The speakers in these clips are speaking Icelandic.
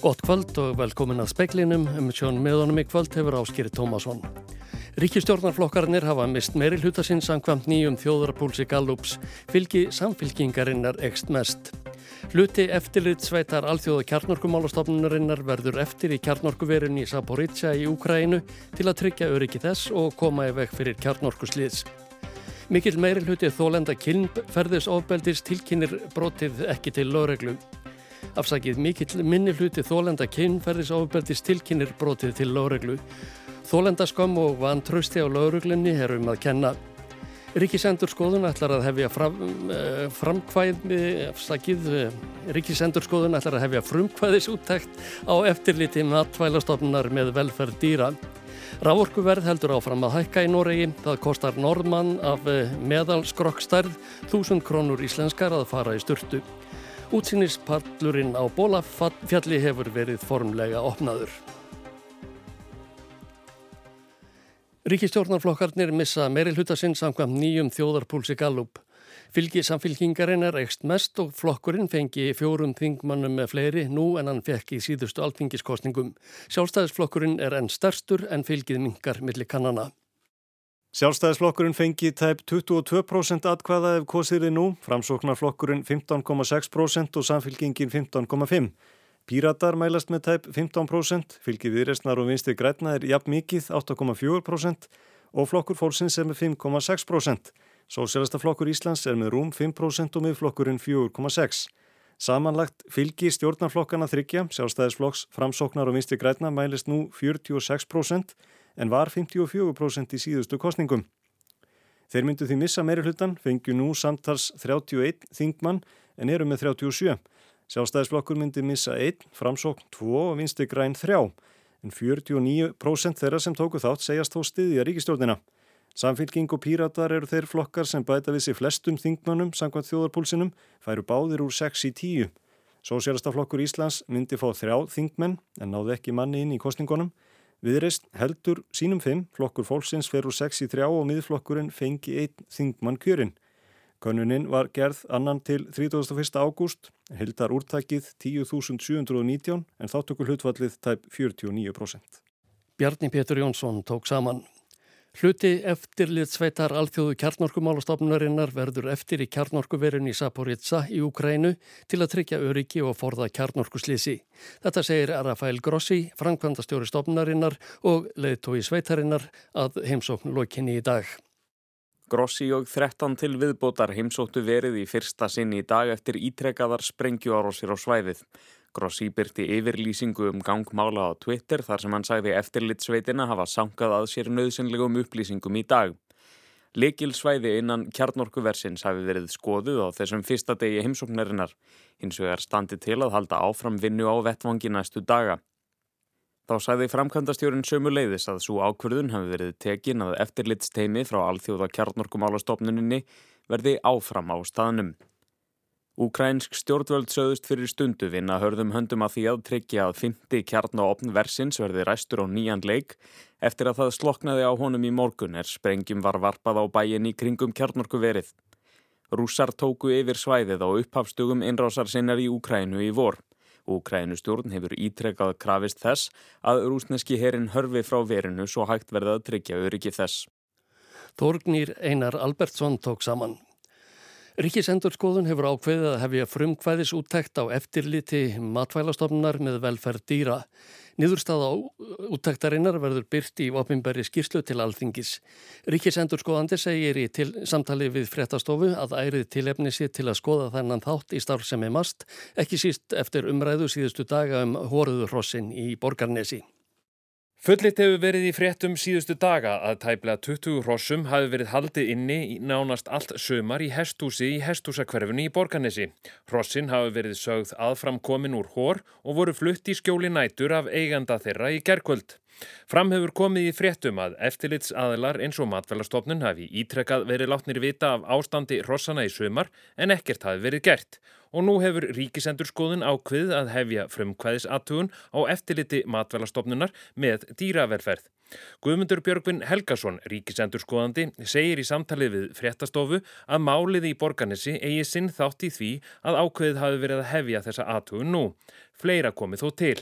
Gott kvöld og velkomin að speklinum um sjón meðunum í kvöld hefur áskýri Tómasson. Ríkistjórnarflokkarnir hafa mist meiri hlutasinn samkvæmt nýjum þjóðarpúlsi Gallups fylgi samfylkingarinnar ekst mest. Hluti eftirlit sveitar alþjóða kjarnorkumálastofnunarinnar verður eftir í kjarnorkuverin í Saporizja í Úkræinu til að tryggja öryggi þess og koma í veg fyrir kjarnorkusliðs. Mikil meiri hluti þólenda kilnb ferðis ofbeldis tilkynir brotið ekki til lögreglu. Afsakið mikill minni hluti þólenda kynferðisofbeldis tilkynir brotið til lögreglu. Þólenda skömm og van trösti á lögreglunni er um að kenna. Ríkisendur skoðun ætlar að hefja fram, uh, framkvæði, afsakið, uh, Ríkisendur skoðun ætlar að hefja frumkvæðisúttækt á eftirliti matvælastofnunar með velferð dýra. Rávorkuverð heldur áfram að hækka í Noregi. Það kostar norðmann af uh, meðalskrokkstærð 1000 krónur íslenskar að fara í sturtu. Útsýnispallurinn á Bólafjalli hefur verið formlega opnaður. Ríkistjórnarflokkarnir missa meiri hlutasinn samkvæmt nýjum þjóðarpúlsi Gallup. Fylgi samfylkingarinn er ekst mest og flokkurinn fengi fjórum þingmannum með fleiri nú en hann fekk í síðustu altingiskostningum. Sjálfstæðisflokkurinn er enn stærstur en fylgið mingar millir kannana. Sjálfstæðisflokkurinn fengi tæp 22% atkvæða ef kosiði nú, framsóknarflokkurinn 15,6% og samfylgingin 15,5%. Píratar mælast með tæp 15%, fylgi viðresnar og vinstri græna er jafn mikið 8,4% og flokkur fólksins er með 5,6%. Sósélasta flokkur Íslands er með rúm 5% og miðflokkurinn 4,6%. Samanlagt fylgi stjórnarflokkana þryggja, sjálfstæðisflokks, framsóknar og vinstri græna mælist nú 46% en var 54% í síðustu kostningum. Þeir myndu því missa meiri hlutan, fengju nú samtals 31 þingmann en eru með 37. Sjálfstæðisflokkur myndi missa 1, framsókn 2 og vinsti græn 3. En 49% þeirra sem tóku þátt segjast þó stiðja ríkistjórnina. Samfylking og píratar eru þeir flokkar sem bæta við sér flestum þingmannum samkvæmt þjóðarpúlsinum, færu báðir úr 6 í 10. Sósjálfstaflokkur Íslands myndi fá þrjá þingmenn en náðu ekki manni inn í kostningunum. Viðreist heldur sínum fimm, flokkur fólksins fer úr 6 í 3 og miðflokkurinn fengi einn þingmann kjörinn. Könnunin var gerð annan til 31. ágúst, hildar úrtækið 10.719 en þáttökul hlutvallið tæp 49%. Bjarni Pétur Jónsson tók saman. Hluti eftirlit sveitar alþjóðu kjarnorkumálastofnunarinnar verður eftir í kjarnorkuverin í Saporitsa í Ukrænu til að tryggja öryggi og forða kjarnorkuslýsi. Þetta segir Rafael Grossi, framkvæmdastjóri stofnunarinnar og leðtói sveitarinnar að heimsókn lokinni í dag. Grossi og 13 til viðbótar heimsóttu verið í fyrsta sinn í dag eftir ítrekkaðar sprengjuárosir á svæðið. Grossi byrti yfirlýsingu um gangmála á Twitter þar sem hann sagði eftirlitsveitina hafa sankað að sér nöðsynlegum upplýsingum í dag. Lekilsvæði innan kjarnorkuversins hafi verið skoðuð á þessum fyrsta degi heimsóknarinnar, hins vegar standi til að halda áfram vinnu á vettvangi næstu daga. Þá sagði framkvæmdastjórin sömu leiðis að svo ákverðun hafi verið tekin að eftirlitsteimi frá alþjóða kjarnorkumálastofnuninni verði áfram á staðnum. Úkrænsk stjórnvöld sögðust fyrir stundu vinna hörðum höndum að því að tryggja að fymti kjarn og opn versins verði ræstur á nýjan leik eftir að það sloknaði á honum í morgun er sprengjum var varpað á bæin í kringum kjarnorku verið. Rússar tóku yfir svæðið á upphafstugum innrásar sinnar í Úkrænu í vor. Úkrænustjórn hefur ítrekkað krafist þess að rúsneski herin hörfi frá verinu svo hægt verða að tryggja öryggi þess. Þorgnir Einar Albertsson tók saman. Ríkisendurskoðun hefur ákveðið að hefja frumkvæðis úttækt á eftirliti matvælastofnunar með velferð dýra. Niðurstaða úttæktarinnar verður byrt í opimberri skýrslu til alþingis. Ríkisendurskoðandi segir í samtali við fréttastofu að ærið tilefni sér til að skoða þennan þátt í starf sem er mast, ekki síst eftir umræðu síðustu daga um hóruðurrossin í Borgarnesi. Fullitt hefur verið í fréttum síðustu daga að tæplega 20 hrossum hafi verið haldið inni í nánast allt sömar í hestúsi í hestúsakverfunni í Borganesi. Hrossin hafi verið sögð aðframkomin úr hór og voru flutt í skjóli nætur af eiganda þeirra í gerkvöld. Fram hefur komið í fréttum að eftirlits aðilar eins og matfælastofnun hafi ítrekkað verið látnir vita af ástandi hrossana í sömar en ekkert hafi verið gert og nú hefur ríkisendurskoðun ákveð að hefja frumkvæðisattugun á eftirliti matvælastofnunar með dýraverferð. Guðmundur Björgvin Helgason, ríkisendurskoðandi, segir í samtalið við fréttastofu að málið í borganessi eigi sinn þátt í því að ákveðið hafi verið að hefja þessa attugun nú. Fleira komið þó til.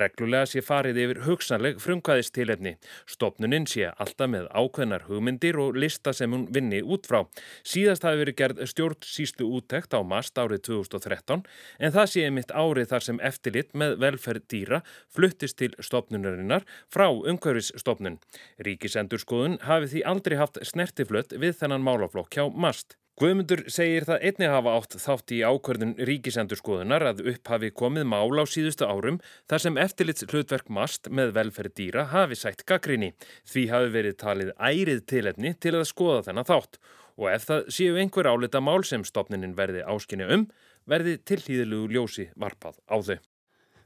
Reglulega sé farið yfir hugsanleg frumkvæðistilefni. Stopnuninn sé alltaf með ákveðnar hugmyndir og lista sem hún vinni út frá. Síðast hafi verið gerð stjórnsýslu úttekt á mast árið 2013 en það sé einmitt árið þar sem eftirlit með velferð dýra fluttist til stopnunarinnar frá umhverfisstopnun. Ríkisendurskoðun hafi því aldrei haft snertiflött við þennan málaflokk hjá mast. Guðmundur segir það einni hafa átt þátt í ákvörðun ríkisendurskoðunar að upphafi komið mál á síðustu árum þar sem eftirlits hlutverk mast með velferð dýra hafi sætt gaggrinni. Því hafi verið talið ærið tilefni til að skoða þennan þátt og ef það séu einhver álita mál sem stopninin verði áskinni um, verði tilhýðilugu ljósi varpað á þau.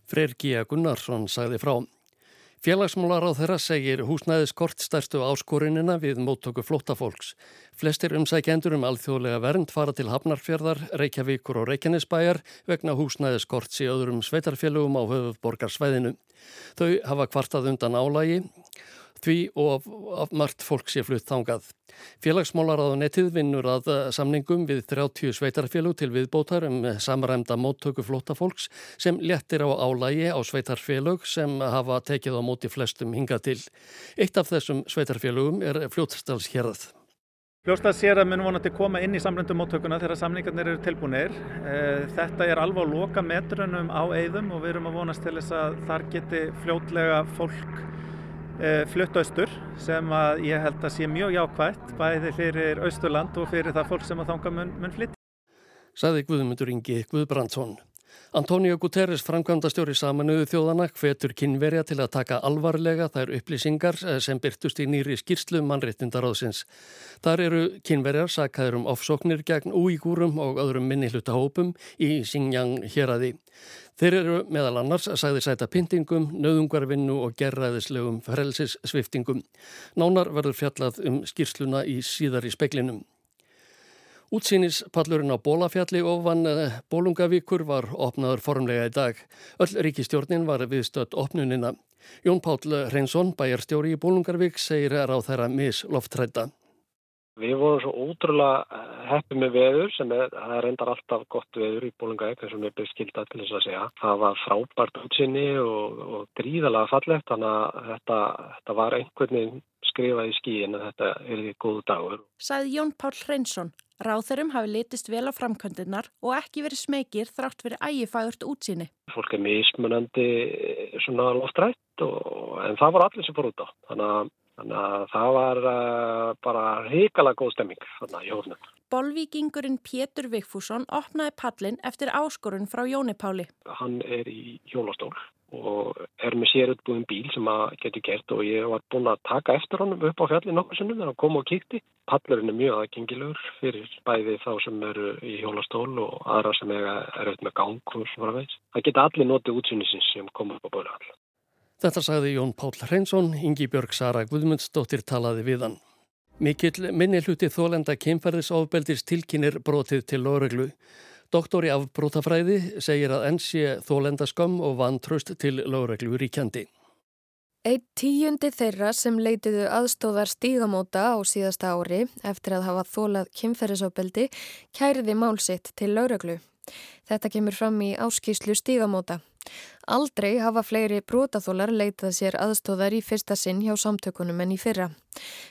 Freyr G. Gunnarsson sagði frá. Félagsmólar á þeirra segir húsnæðiskort stærstu áskorinina við móttöku flóttafólks. Flestir umsækjendur um alþjóðlega vernd fara til Hafnarfjörðar, Reykjavíkur og Reykjanesbæjar vegna húsnæðiskorts í öðrum sveitarfélögum á höfuborgarsvæðinu. Þau hafa kvartað undan álægi því og af margt fólk sé flutt þangað. Félagsmálaráðunettið vinnur að eh, samningum við 30 sveitarfélug til viðbótar um samræmda móttöku flótafólks sem lettir á álægi á sveitarfélug sem hafa tekið á móti flestum hinga til. Eitt af þessum sveitarfélugum er fljótstallsherað. Fljóstað sér að mun vonandi koma inn í samröndum móttökuna þegar samningarnir eru tilbúinir. Eh, þetta er alveg á loka metrunum á eigðum og við erum að vonast til þess að þar geti fljótlega fólk flutt austur sem að ég held að sé mjög jákvægt bæði fyrir austurland og fyrir það fólk sem að þanga mun, mun flytt. Saði Guðmundur Ingi Guðbrandsson. Antonio Guterres framkvæmdastjóri samanuðu þjóðana hvetur kynverja til að taka alvarlega þær upplýsingar eh, sem byrtust í nýri skýrslu mannréttindaráðsins. Þar eru kynverjar sakaður um ofsóknir gegn úígúrum og öðrum minnilutahópum í Xinjiang hér aði. Þeir eru meðal annars sagði sæta pyntingum, nöðungarvinnu og gerraðislegum frelsissviftingum. Nánar verður fjallað um skýrsluna í síðar í speklinum. Útsýnispallurinn á Bólafjalli ofan eh, Bólungavíkur var opnaður formlega í dag. Öll ríkistjórnin var viðstött opnunina. Jón Páll Hreinsson, bæjarstjóri í Bólungarvík, segir að á þeirra misloftrætta. Við vorum svo ótrúlega eh, heppið með veður sem er, er reyndar alltaf gott veður í Bólungavík eins og mér byrði skildað til þess að segja. Það var frábært útsinni og, og gríðalega fallegt þannig að þetta, þetta var einhvern veginn skrifað í skíin að þetta er því góðu dagur. Saði Jón Pál Hreinsson. Ráþurum hafi litist vel á framkvöndinnar og ekki verið smekir þrátt verið ægifægurt útsinni. Fólk er mismunandi svona loftrætt og, en það var allir sem fór út á. Þannig að Þannig að það var uh, bara hrikala góð stemming þarna í hófnum. Bolvíkingurinn Pétur Vigfússon opnaði pallin eftir áskorun frá Jóni Páli. Hann er í hjólastól og er með sérutbúin bíl sem að getur gert og ég var búin að taka eftir honum upp á fjallin nokkur sinnum þegar hann kom og kíkti. Pallurinn er mjög aðgengilegur fyrir bæði þá sem eru í hjólastól og aðra sem er auðvitað með gang. Það geta allir notið útsynisins sem kom upp á bóla all. Þetta sagði Jón Páll Hreinsson, Ingi Björg Sara Guðmundsdóttir talaði við hann. Mikill minni hluti þólenda kemferðisofbeldis tilkinir brotið til lóreglu. Doktori af brótafræði segir að enn sé þólendaskömm og vantröst til lóreglu ríkjandi. Eitt tíundi þeirra sem leitiðu aðstóðar stígamóta á síðasta ári eftir að hafa þólað kemferðisofbeldi kæriði málsitt til lóreglu. Þetta kemur fram í áskýslu stígamóta. Aldrei hafa fleiri brotaþólar leitað sér aðstóðar í fyrsta sinn hjá samtökunum en í fyrra.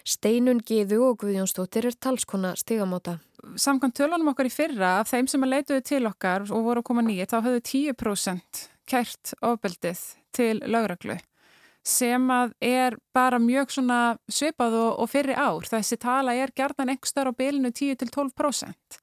Steinun Gíðu og Guðjónsdóttir er talskona stigamóta. Samkvæmt tölunum okkar í fyrra af þeim sem að leituðu til okkar og voru að koma nýja þá höfðu 10% kært ofbeldið til lögreglu sem að er bara mjög svipað og, og fyrir ár. Þessi tala er gerðan einhver á bilinu 10-12%.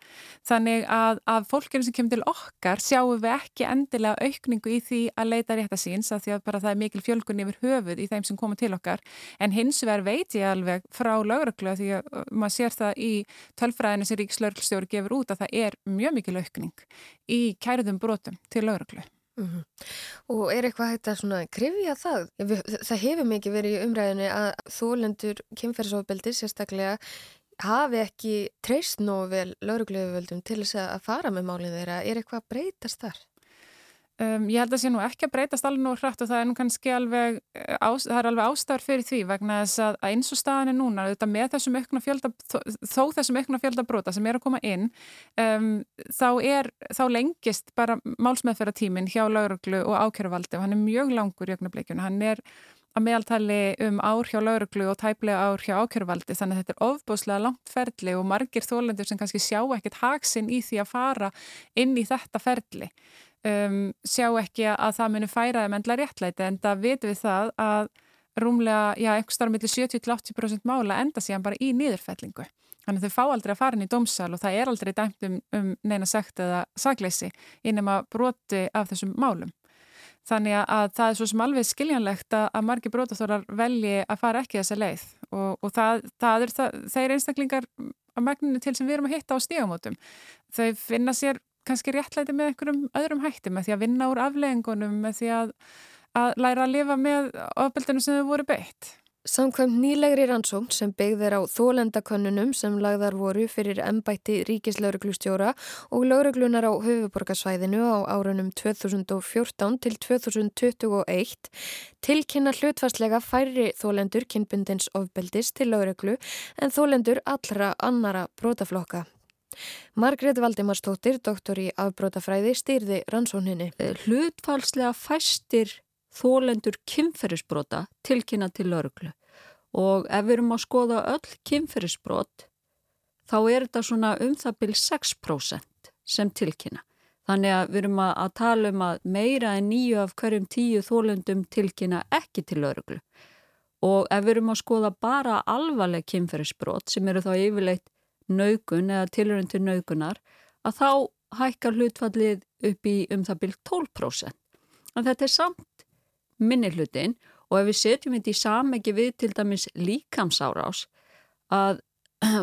Þannig að, að fólkinu sem kemur til okkar sjáum við ekki endilega aukningu í því að leita rétt að síns að því að bara það er mikil fjölgun yfir höfuð í þeim sem koma til okkar. En hins vegar veit ég alveg frá lauruglu því að uh, maður sér það í tölfræðinu sem Ríkslaurglstjóri gefur út að það er mjög mikil aukning í kæruðum brotum til lauruglu. Mm -hmm. Og er eitthvað hægt að krifja það? Það hefur mikið verið í umræðinu að þólendur kemferðsofbeldir sérstaklega hafi ekki treyst nógu vel laurugluðuvöldum til þess að fara með málinn þeirra. Er eitthvað breytast þar? Um, ég held að það sé nú ekki að breytast alveg nú hrætt og það er nú kannski alveg, eh, ás, það er alveg ástæður fyrir því vegna þess að, eins og staðan er núna, þetta með þessum aukna fjölda, þó, þessum aukna fjöldabróta sem er að koma inn, um, þá, er, þá lengist bara málsmeðferðatíminn hjá lauruglu og ákjörvaldi og hann er mjög langur í ögnablikjunu, hann er að meðaltali um ár hjá lauruglu og tæplega ár hjá ákjörvaldi þannig að þetta er ofbúslega langt ferli og margir þólendur sem kannski sjá ekkert haksinn í því að fara inn í þetta ferli um, sjá ekki að það muni færa þeim endla réttlæti en það vitum við það að rúmlega, já, einhver starf millir 70-80% mála enda síðan bara í nýðurfellingu. Þannig að þau fá aldrei að fara inn í dómsal og það er aldrei dæmt um, um neina sekt eða sagleysi innum að broti af þessum málum. Þannig að það er svo sem alveg skiljanlegt að, að margi brotaþórar velji að fara ekki þessa leið og, og það, það er það, þeir einstaklingar að megninu til sem við erum að hitta á stígamótum. Þau finna sér kannski réttlæti með einhverjum öðrum hætti með því að vinna úr afleggingunum með því að, að læra að lifa með ofbeldinu sem þau voru beitt. Samkvæmt nýlegri rannsókn sem byggðir á þólendakönnunum sem lagðar voru fyrir ennbætti ríkislauruglustjóra og lauruglunar á höfuborgarsvæðinu á árunum 2014 til 2021 tilkynna hlutfastlega færri þólendur kynbundins ofbeldis til lauruglu en þólendur allra annara brótaflokka. Margrét Valdimarstóttir, doktor í afbrótafræði, stýrði rannsóninni. Hlutfalslega fæstir þólendur kynferðisbrota tilkynna til örglu og ef við erum að skoða öll kynferðisbrot þá er þetta svona um það byrj 6% sem tilkynna. Þannig að við erum að tala um að meira en nýju af hverjum tíu þólendum tilkynna ekki til örglu og ef við erum að skoða bara alvarleg kynferðisbrot sem eru þá yfirleitt naugun eða tilurinn til naugunar að þá hækkar hlutfallið upp í um það byrj 12%. En þetta er samt minni hlutin og ef við setjum þetta í samegi við til dæmis líkamsárás að,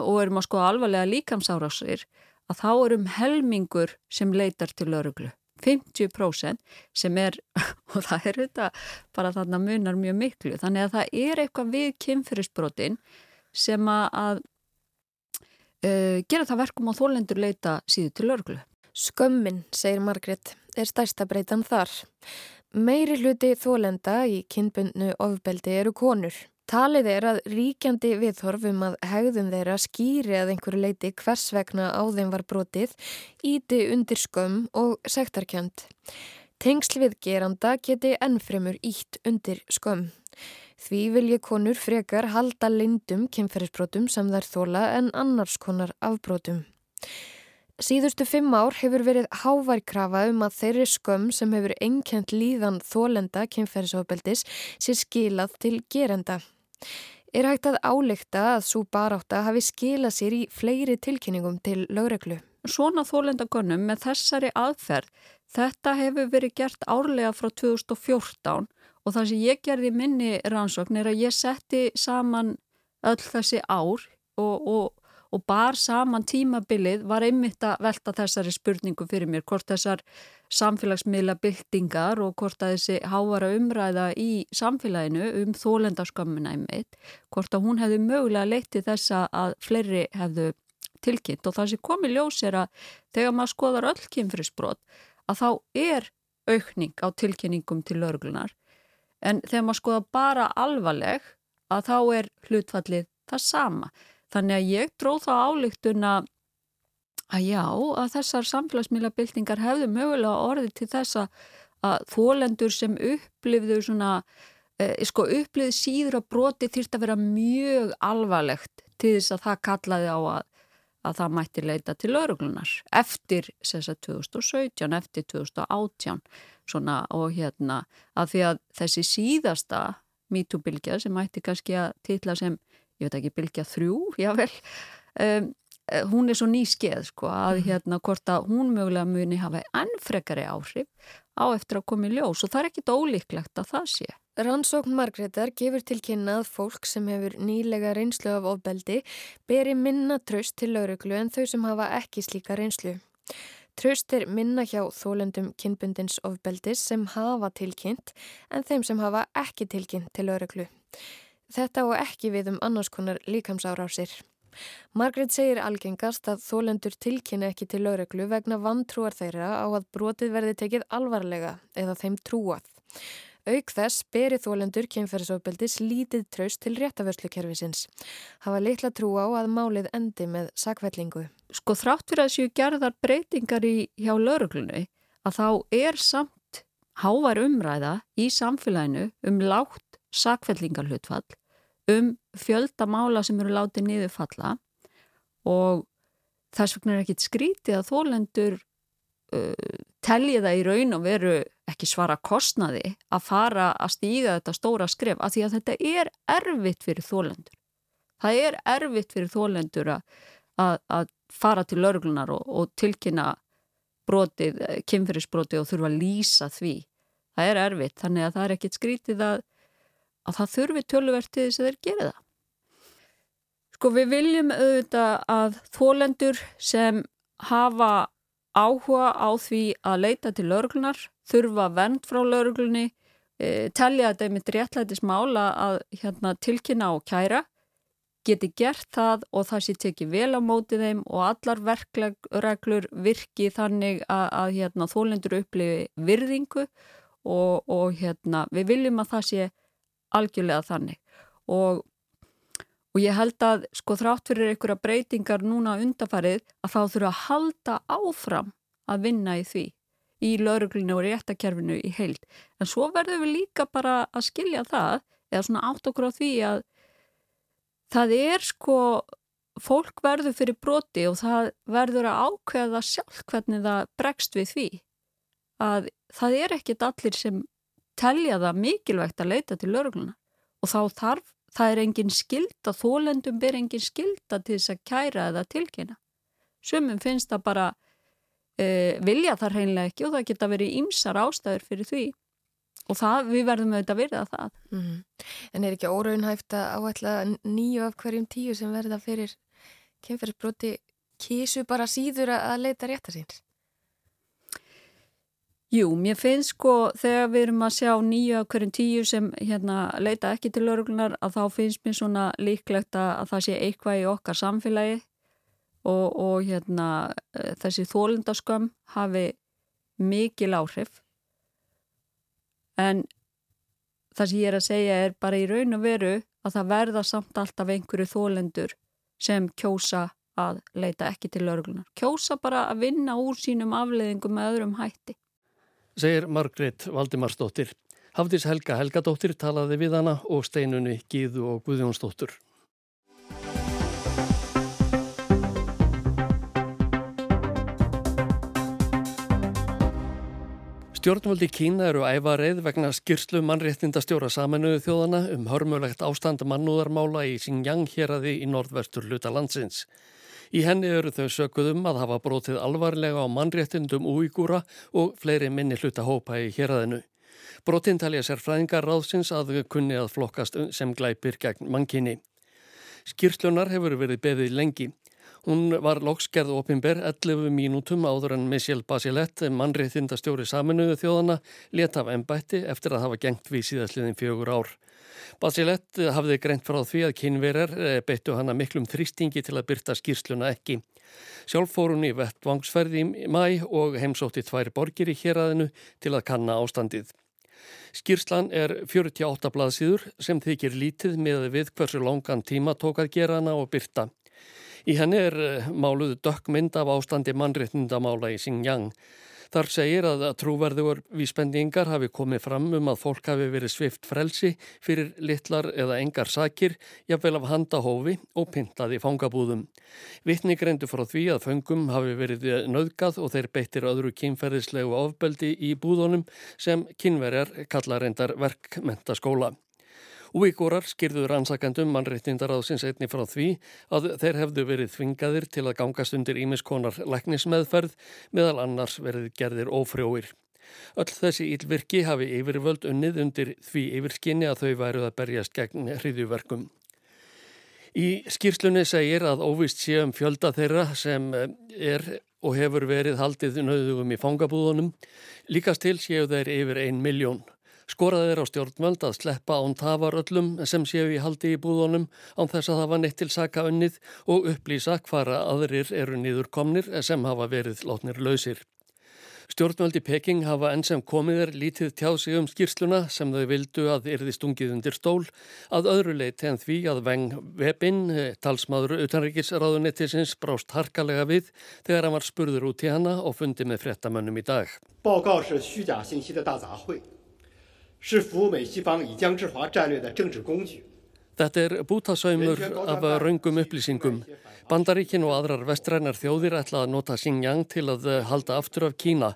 og erum að skoða alvarlega líkamsárásir að þá erum helmingur sem leitar til öruglu. 50% sem er, og það er þetta bara þarna munar mjög miklu, þannig að það er eitthvað við kynferðisbrotin sem að uh, gera það verkum á þólendur leita síðu til örglu. Skömmin, segir Margret, er stærsta breytan þar. Meiri hluti þólenda í kynbundnu ofbeldi eru konur. Talið er að ríkjandi viðhorfum að hegðum þeirra skýri að einhverju leiti hvers vegna á þeim var brotið, íti undir skömm og sektarkjönd. Tengsl við geranda geti ennfremur ítt undir skömm. Því vilji konur frekar halda lindum kynferðisbrotum sem þær þóla en annars konar afbrotum. Síðustu fimm ár hefur verið háværkrafa um að þeirri skömm sem hefur einkjent líðan þólenda kynferðisofbeldis sé skilað til gerenda. Er hægt að áleikta að svo baráta hafi skilað sér í fleiri tilkynningum til lögreglu? Svona þólendagönnum með þessari aðferð, þetta hefur verið gert árlega frá 2014 Og það sem ég gerði minni rannsókn er að ég setti saman öll þessi ár og, og, og bar saman tímabilið var einmitt að velta þessari spurningu fyrir mér hvort þessar samfélagsmiðla byltingar og hvort að þessi hávara umræða í samfélaginu um þólendaskömmuna einmitt, hvort að hún hefði mögulega leitt þessa að fleiri hefðu tilkynnt og það sem komi ljós er að þegar maður skoðar öll kynfrisbrot að þá er aukning á tilkynningum til örglunar en þegar maður skoða bara alvarleg að þá er hlutfallið það sama. Þannig að ég dróð þá álíktuna að já, að þessar samfélagsmiðlabildingar hefðu mögulega orðið til þess að þólendur sem upplifðu svona, eh, sko upplifðu síður að broti þýrt að vera mjög alvarlegt til þess að það kallaði á að að það mætti leita til lauruglunar eftir þess að 2017, eftir 2018 svona og hérna að því að þessi síðasta MeToo-bylgja sem mætti kannski að titla sem, ég veit ekki, bylgja þrjú, jável, um, hún er svo nýskeið sko að mhm. hérna hvort að hún mögulega muni hafa ennfrekari áhrif á eftir að koma í ljós og það er ekkit ólíklegt að það sé. Rannsókn Margreðar gefur til kynna að fólk sem hefur nýlega reynslu af ofbeldi beri minna tröst til lauruglu en þau sem hafa ekki slíka reynslu. Tröst er minna hjá þólendum kynbundins ofbeldis sem hafa tilkynnt en þeim sem hafa ekki tilkynnt til lauruglu. Þetta og ekki við um annars konar líkamsárásir. Margret segir algengast að þólendur tilkynna ekki til lögreglu vegna vantrúar þeirra á að brotið verði tekið alvarlega eða þeim trúað. Auk þess beri þólendur kynferðsofbeldis lítið traust til réttavörslukerfisins. Hafa litla trú á að málið endi með sakvellingu. Sko þrátt fyrir að séu gerðar breytingar í hjá lauruglunni að þá er samt hávar umræða í samfélaginu um látt sakvellingarhlutfall um fjöldamála sem eru látið niður falla og þess vegna er ekkit skrítið að þólendur uh, telji það í raun og veru ekki svara kostnaði að fara að stíga þetta stóra skref af því að þetta er erfitt fyrir þólendur. Það er erfitt fyrir þólendur að fara til örglunar og, og tilkynna brotið, kynferðisbrotið og þurfa að lýsa því. Það er erfitt, þannig að það er ekkit skrítið að að það þurfi töluvert til þess að þeir gera það. Sko við viljum auðvitað að þólendur sem hafa áhuga á því að leita til lauruglunar, þurfa vend frá lauruglunni, e, telja að það er mitt réttlætis mála að hérna, tilkynna og kæra, geti gert það og það sé tekið vel á mótið þeim og allar verklegur virki þannig að, að hérna, þólendur upplifi virðingu og, og hérna, við viljum að það sé algjörlega þannig. Og, og ég held að sko þrátt fyrir einhverja breytingar núna undafarið að þá þurfa að halda áfram að vinna í því í lauruglinu og réttakerfinu í heild. En svo verður við líka bara að skilja það eða svona átt okkur á því að það er sko fólk verður fyrir broti og það verður að ákveða sjálf hvernig það bregst við því. Að það er ekkit allir sem telja það mikilvægt að leita til laurugluna og þá þarf, það er engin skilda, þólendum ber engin skilda til þess að kæra eða tilkynna. Sumum finnst það bara e, vilja þar hreinlega ekki og það geta verið ímsar ástæður fyrir því og það, við verðum auðvitað að verða það. Mm -hmm. En er ekki óraunhæft að áætla nýju af hverjum tíu sem verða fyrir kemferðsbroti kísu bara síður að leita réttar síns? Jú, mér finnst sko þegar við erum að sjá nýju af hverjum tíu sem hérna leita ekki til öruglunar að þá finnst mér svona líklegt að það sé eitthvað í okkar samfélagi og, og hérna e, þessi þólundaskömm hafi mikil áhrif en það sem ég er að segja er bara í raun og veru að það verða samt alltaf einhverju þólendur sem kjósa að leita ekki til öruglunar. Kjósa bara að vinna úr sínum afleðingum með öðrum hætti segir Margret Valdimarsdóttir. Hafdís Helga Helgadóttir talaði við hana og steinunni Gíðu og Guðjónsdóttur. Stjórnvöldi Kína eru ævareið vegna skýrslu mannréttindastjóra saminuðu þjóðana um hörmulegt ástand mannúðarmála í Xinjiang hér aði í norðvestur luta landsins. Í henni eru þau sökuðum að hafa brotið alvarlega á mannréttindum úígúra og fleiri minni hluta hópa í héræðinu. Brotinn talja sér fræðingar ráðsins að þau kunni að flokkast sem glæpir gegn mankinni. Skýrslunar hefur verið beðið lengi. Hún var lokskerð opimber 11 mínútum áður en Michelle Bachelet, mannréttindastjóri saminuðu þjóðana, leta af ennbætti eftir að hafa gengt við síðastliðin fjögur ár. Bachelet hafði greint frá því að kynverar eh, beittu hana miklum þrýstingi til að byrta skýrsluna ekki. Sjálf fór hún í vettvangsferði í mæ og heimsótti tvær borgir í héræðinu til að kanna ástandið. Skýrslan er 48 blaðsíður sem þykir lítið með við hversu langan tíma tók að gera hana og byrta. Í henni er eh, máluð dökkmynd af ástandi mannréttindamála í Xinjiang. Þar segir að trúverður vísbendingar hafi komið fram um að fólk hafi verið svift frelsi fyrir litlar eða engar sakir, jafnvel af handahófi og pintað í fangabúðum. Vittni greindu frá því að föngum hafi verið nöðgað og þeir beittir öðru kynferðislegu ofbeldi í búðunum sem kynverjar kallar reyndar verkmentaskóla. Úíkórar skýrður ansakandum mannreittindaraðsins einni frá því að þeir hefðu verið þvingaðir til að gangast undir ímiskonar læknismeðferð meðal annars verið gerðir ófrjóir. Öll þessi ílvirki hafi yfirvöld unnið undir því yfirskinni að þau væruð að berjast gegn hriðjuverkum. Í skýrslunni segir að óvist sé um fjölda þeirra sem er og hefur verið haldið nöðugum í fangabúðunum. Líkast til séu þeir yfir ein miljón. Skoraði er á stjórnvöld að sleppa án tafar öllum sem séu í haldi í búðunum án þess að það var neitt til saka unnið og upplýsa hvara aðrir eru nýður komnir sem hafa verið látnir lausir. Stjórnvöldi Peking hafa enn sem komið er lítið tjáð sig um skýrsluna sem þau vildu að erði stungið undir stól að öðru leiti en því að Veng Webin, talsmaður utanríkisráðunettisins, brást harkalega við þegar hann var spurður út í hana og fundi með frettamönnum í dag. Þetta er bútasaumur af raungum upplýsingum. Bandaríkin og aðrar vestrænar þjóðir ætla að nota Xinjiang til að halda aftur af Kína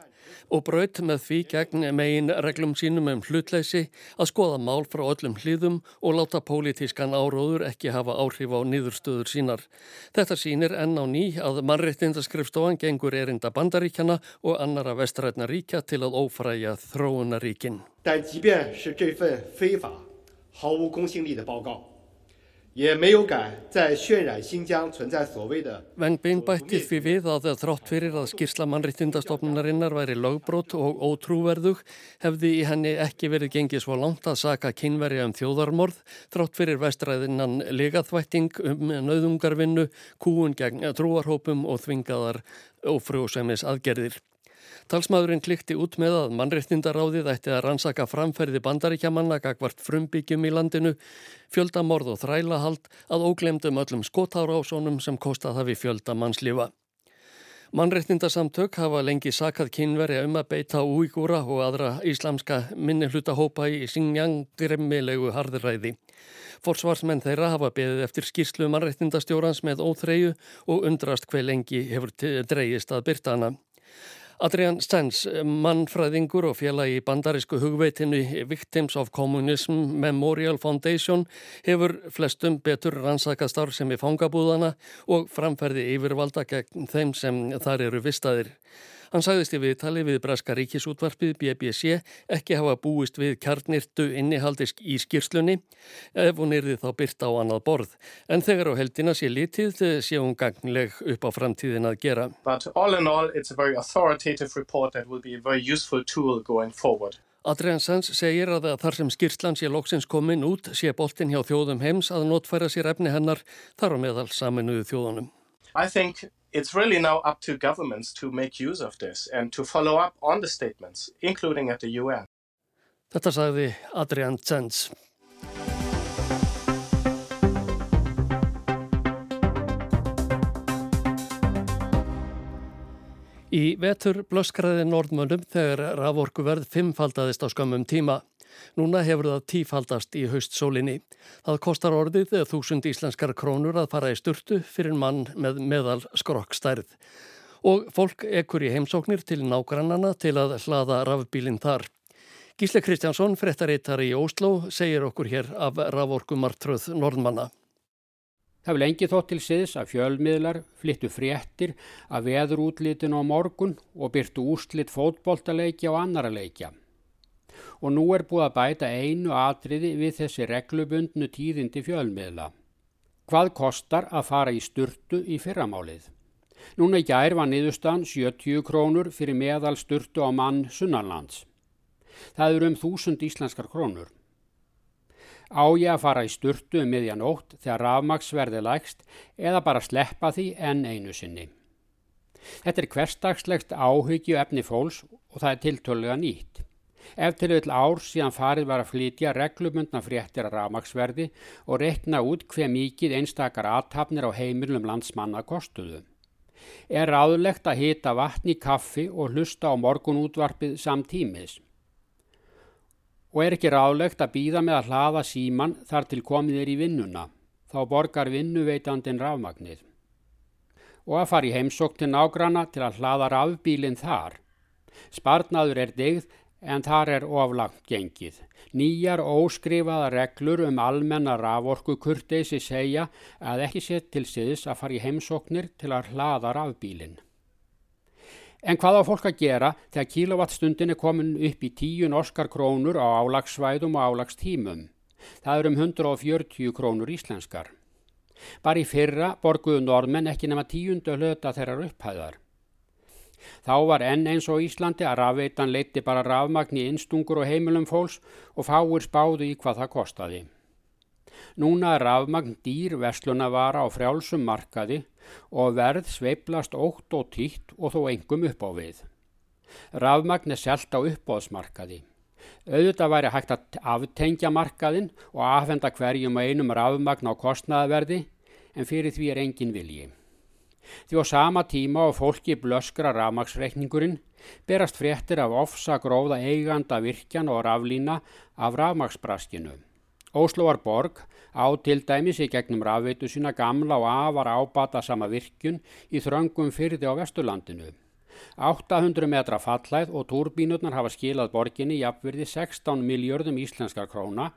og braut með því gegn megin reglum sínum um hlutleysi að skoða mál frá öllum hlýðum og láta pólitískan áróður ekki hafa áhrif á niðurstöður sínar. Þetta sínir enn á ný að mannreittindaskrifstofan gengur erinda bandaríkjana og annara vestrætna ríkja til að ófræja þróunaríkin. 也没有敢再渲染新疆存在所谓的 Veng Bin bætti því við að þrátt fyrir að skýrsla mannrittindastofnunarinnar væri lögbrót og ótrúverðug hefði í henni ekki verið gengið svo langt að saka kynveri um þjóðarmorð þrátt fyrir vestræðinnan legaþvætting um nauðungarvinnu, kúun gegn trúarhópum og þvingaðar ófrjóðsæmis aðgerðir. Talsmaðurinn klikti út með að mannreittindaráðið ætti að rannsaka framferði bandaríkjamanna gagvart frumbyggjum í landinu, fjöldamorð og þrælahald að óglemdum öllum skotárásónum sem kostað hafi fjölda mannslífa. Mannreittindasamtök hafa lengi sakað kynveri um að beita úígúra og aðra íslamska minnihlutahópa í Xinjiang grimmilegu harðræði. Forsvarsmenn þeirra hafa beðið eftir skýrslu mannrettindastjórans með óþreyju og undrast hver lengi hefur dreyist að byrta hana. Adrian Stens, mannfræðingur og félagi í bandarísku hugveitinu Victims of Communism Memorial Foundation hefur flestum betur rannsakað starf sem er fangabúðana og framferði yfirvalda gegn þeim sem þar eru vistaðir. Hann sagðist í viðtali við Braska ríkisútvarpið BBC ekki hafa búist við kjarnirtu innihaldisk í skýrslunni ef hún erði þá byrta á annað borð. En þegar á heldina sé litið sé hún gangleg upp á framtíðin að gera. All in all it's a very authoritative report that will be a very useful tool going forward. Adrian Sands segir að þar sem skýrslan sé loksins komin út sé boltin hjá þjóðum heims að notfæra sér efni hennar þar á meðal saminuðu þjóðunum. I think it's really now up to governments to make use of this and to follow up on the statements, including at the UN. Þetta sagði Adrian Zenz. Í vetur blöskraði Nordmönnum þegar raforkuverð fimmfaldaðist á skömmum tíma. Núna hefur það tífaldast í haustsólinni. Það kostar orðið eða þúsund íslenskar krónur að fara í sturtu fyrir mann með meðal skrokkstærð. Og fólk ekkur í heimsóknir til nágrannana til að hlaða rafbílinn þar. Gísle Kristjánsson, frettarittar í Ósló, segir okkur hér af raforkumartröð Norðmanna. Það vil engi þótt til siðs að fjölmiðlar flyttu fréttir að veður útlítinu á morgun og byrtu úrslitt fótboltaleikja og annara leikja og nú er búið að bæta einu atriði við þessi reglubundnu tíðindi fjölmiðla. Hvað kostar að fara í sturtu í fyrramálið? Núna í gær var niðurstan 70 krónur fyrir meðal sturtu á mann Sunnarlands. Það eru um þúsund íslenskar krónur. Á ég að fara í sturtu um miðjanótt þegar rafmagsverði lægst eða bara sleppa því enn einu sinni. Þetta er hverstagslegt áhyggju efni fólks og það er tiltölulega nýtt. Ef til öll ár síðan farið var að flytja reglumundna fréttir að ramagsverði og rekna út hver mikið einstakar aðtapnir á heimilum landsmanna kostuðu. Er ráðlegt að hita vatni í kaffi og hlusta á morgunútvarpið samtímis. Og er ekki ráðlegt að býða með að hlaða síman þar til komið er í vinnuna. Þá borgar vinnuveitandin rafmagnið. Og að fara í heimsók til nágrana til að hlaða rafbílinn þar. Sparnaður er degð en þar er oflagt gengið. Nýjar óskrifaða reglur um almenna raforku kurteysi segja að ekki sett til siðs að fara í heimsóknir til að hlaða rafbílinn. En hvað á fólk að gera þegar kílovattstundin er komin upp í tíu norskar krónur á álagsvæðum og álagstímum? Það er um 140 krónur íslenskar. Bara í fyrra borguðu normenn ekki nema tíundu hlöta þeirrar upphæðar. Þá var enn eins og Íslandi að rafveitan leitti bara rafmagn í innstungur og heimilum fólks og fáir spáðu í hvað það kostaði. Núna er rafmagn dýr verslunavara á frjálsum markaði og verð sveiplast ótt og títt og þó engum upp á við. Rafmagn er selt á uppbóðsmarkaði. Auðvitað væri hægt að aftengja markaðin og afhenda hverjum að einum rafmagn á kostnaðaverði en fyrir því er engin vilji. Því á sama tíma og fólki blöskra rafmagsreikningurinn berast fréttir af ofsa gróða eiganda virkjan og raflína af rafmagsbraskinu. Óslóar Borg á til dæmis í gegnum rafveitu sína gamla og afar ábata sama virkjun í þröngum fyrði á Vesturlandinu. 800 metra fallæð og turbínutnar hafa skilað borginni jafnverði 16 miljörðum íslenskar króna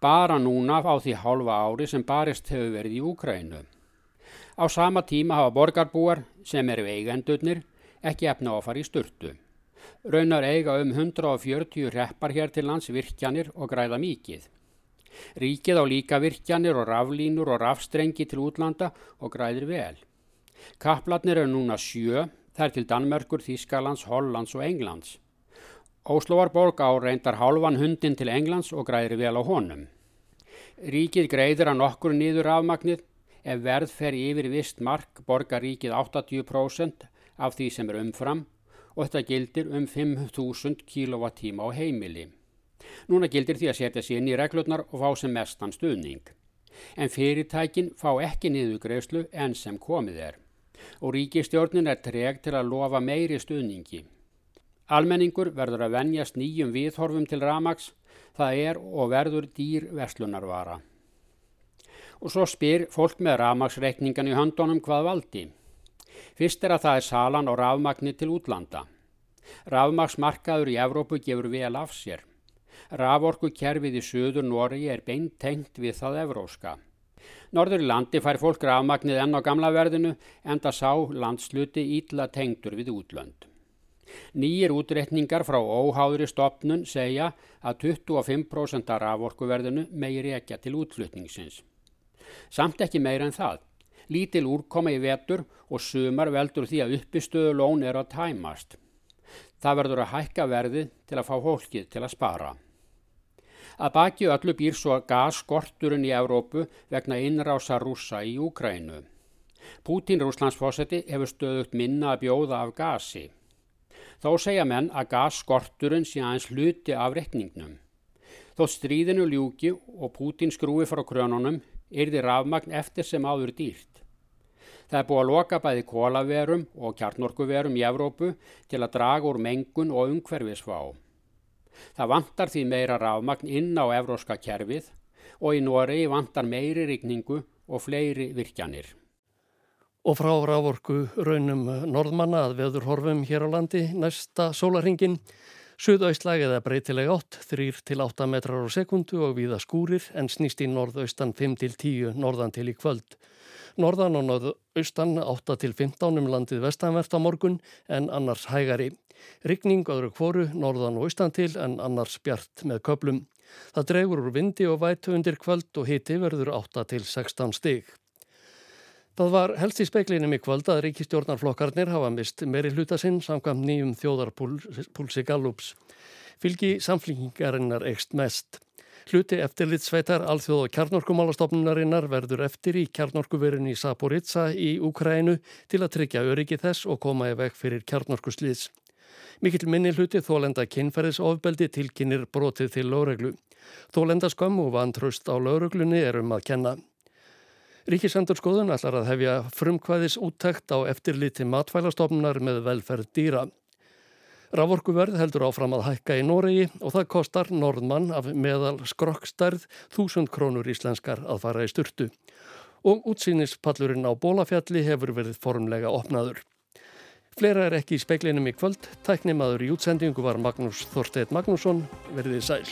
bara núna á því hálfa ári sem barist hefur verið í Úkrænu. Á sama tíma hafa borgarbúar, sem eru eigendurnir, ekki efna á að fara í sturtu. Raunar eiga um 140 reppar hér til lands virkjanir og græða mikið. Ríkið á líka virkjanir og raflínur og rafstrengi til útlanda og græðir vel. Kaplarnir eru núna sjö, þær til Danmörkur, Þískalands, Hollands og Englands. Óslóarborg á reyndar hálfan hundin til Englands og græðir vel á honum. Ríkið greiðir að nokkur nýður afmagnir Ef verð fer yfir vist mark borgar ríkið 80% af því sem er umfram og þetta gildir um 5.000 kWh á heimili. Núna gildir því að setja sér inn í reglurnar og fá sem mestan stuðning. En fyrirtækin fá ekki niðugreifslu enn sem komið er og ríkistjórnin er treg til að lofa meiri stuðningi. Almenningur verður að venjast nýjum viðhorfum til ramags, það er og verður dýr verslunarvara og svo spyr fólk með rafmagsreikningan í höndunum hvað valdi. Fyrst er að það er salan á rafmagni til útlanda. Rafmagsmarkaður í Evrópu gefur vel af sér. Raforku kerfið í söður Nóri er beint tengt við það evróska. Norður í landi fær fólk rafmagnið enn á gamla verðinu en það sá landsluti ítla tengtur við útlönd. Nýjir útreikningar frá óháðri stopnun segja að 25% af raforkuverðinu meiri ekki til útflutningsins. Samt ekki meira en það. Lítil úrkoma í vetur og sumar veldur því að uppistöðu lón er að tæmast. Það verður að hækka verði til að fá hólkið til að spara. Að baki öllu býr svo gasskorturinn í Evrópu vegna innrása rúsa í Úkrænu. Pútín rúslandsfósetti hefur stöðugt minna að bjóða af gasi. Þó segja menn að gasskorturinn sé aðeins hluti af rekningnum. Þó stríðinu ljúki og Pútín skrúi frá krönunum yrði rafmagn eftir sem áður dýrt. Það er búið að loka bæði kólaverum og kjarnorkuverum í Evrópu til að draga úr mengun og umhverfisfá. Það vantar því meira rafmagn inn á evróska kerfið og í Noregi vantar meiri rigningu og fleiri virkjanir. Og frá rávorku raunum norðmanna að veður horfum hér á landi næsta sólaringin Suðaustlæg eða breytileg átt, 3-8 metrar á sekundu og viða skúrir en snýst í norðaustan 5-10 norðan til í kvöld. Norðan og norðaustan 8-15 um landið vestanvert á morgun en annars hægari. Ryggning öðru kvoru norðan og austan til en annars bjart með köplum. Það dregur úr vindi og vætu undir kvöld og hiti verður 8-16 stig. Það var helst í speiklinum í kvöld að ríkistjórnarflokkarnir hafa mist meiri hluta sinn samkvæmt nýjum þjóðarpúlsi Gallups. Fylgi samflingingarinnar ekst mest. Hluti eftirlitsveitar alþjóð og kjarnorkumálastofnunarinnar verður eftir í kjarnorkuverinu í Saporitsa í Úkrænu til að tryggja öryggi þess og koma í veg fyrir kjarnorkuslýðs. Mikill minni hluti þólenda kynferðisofbeldi tilkynir brotið til lögreglu. Þólenda skömm og vantraust á lögreglunni er um að kenna. Ríkisendur skoðun ætlar að hefja frumkvæðis úttækt á eftirliti matfælastofnunar með velferð dýra. Raforkuverð heldur áfram að hækka í Noregi og það kostar norðmann af meðal skrokkstærð þúsund krónur íslenskar að fara í sturtu. Og útsýnispallurinn á bólafjalli hefur verið formlega opnaður. Fleira er ekki í speiklinum í kvöld. Tæknimaður í útsendingu var Magnús Þorsteit Magnússon. Verðið sæl.